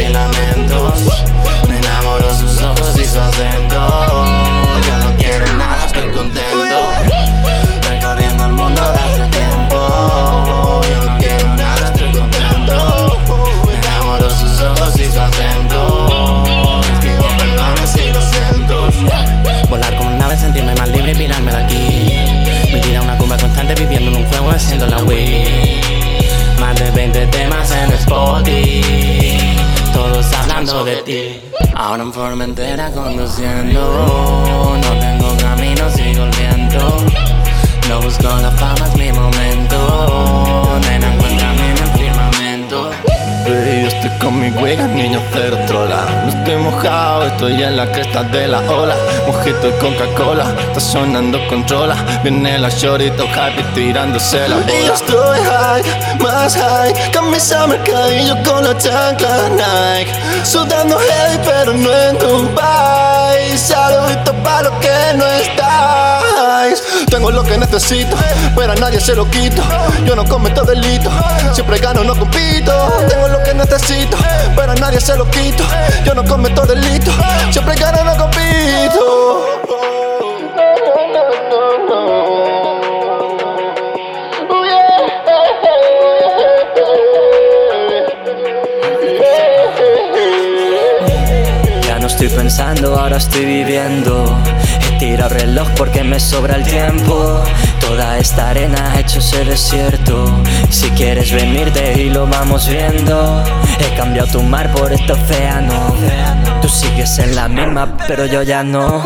Me enamoro sus ojos y su acento. Yo no quiero nada, estoy contento. Recorriendo el mundo de hace tiempo. Yo no quiero nada, estoy contento. Me enamoro sus ojos y su acento. Digo perdones y lo siento. Volar como una ave, sentirme más libre y pirarme de aquí. Me tira una cumba constante viviendo en un fuego haciendo la Wii. Más de 20 temas en Spotify. Hablando de ti. Ahora en Formentera conduciendo. No tengo camino, sigo el viento. No busco la fama, es mi momento. Mi huega, niño cero trola No estoy mojado, estoy en la cresta de la ola. Mojito y Coca-Cola, está sonando controla. Viene la shorty, happy tirándose la bola. Y yo estoy high, más high. Camisa mercadillo con la chancla Nike. Sudando heavy pero no en Dubai Tengo lo que necesito, pero a nadie se lo quito. Yo no cometo delito, siempre gano, no compito. Tengo lo que necesito, pero a nadie se lo quito. Yo no cometo delito, siempre gano, no compito estoy pensando, ahora estoy viviendo. He tirado reloj porque me sobra el tiempo. Toda esta arena ha hecho ese desierto. Si quieres venirte y lo vamos viendo. He cambiado tu mar por este océano. Tú sigues en la misma, pero yo ya no.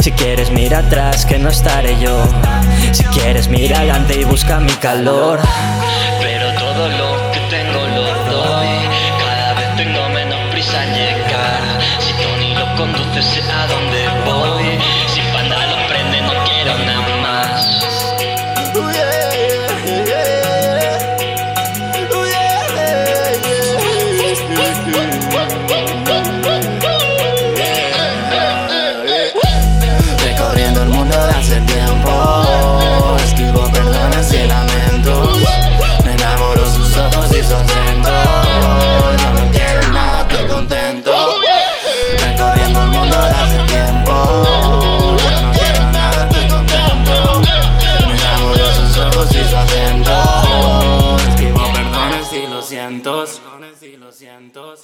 Si quieres mira atrás, que no estaré yo. Si quieres mira adelante y busca mi calor. Sé a dónde voy. Si Panda lo prende, no quiero nada más. Escribo perdones y lo siento.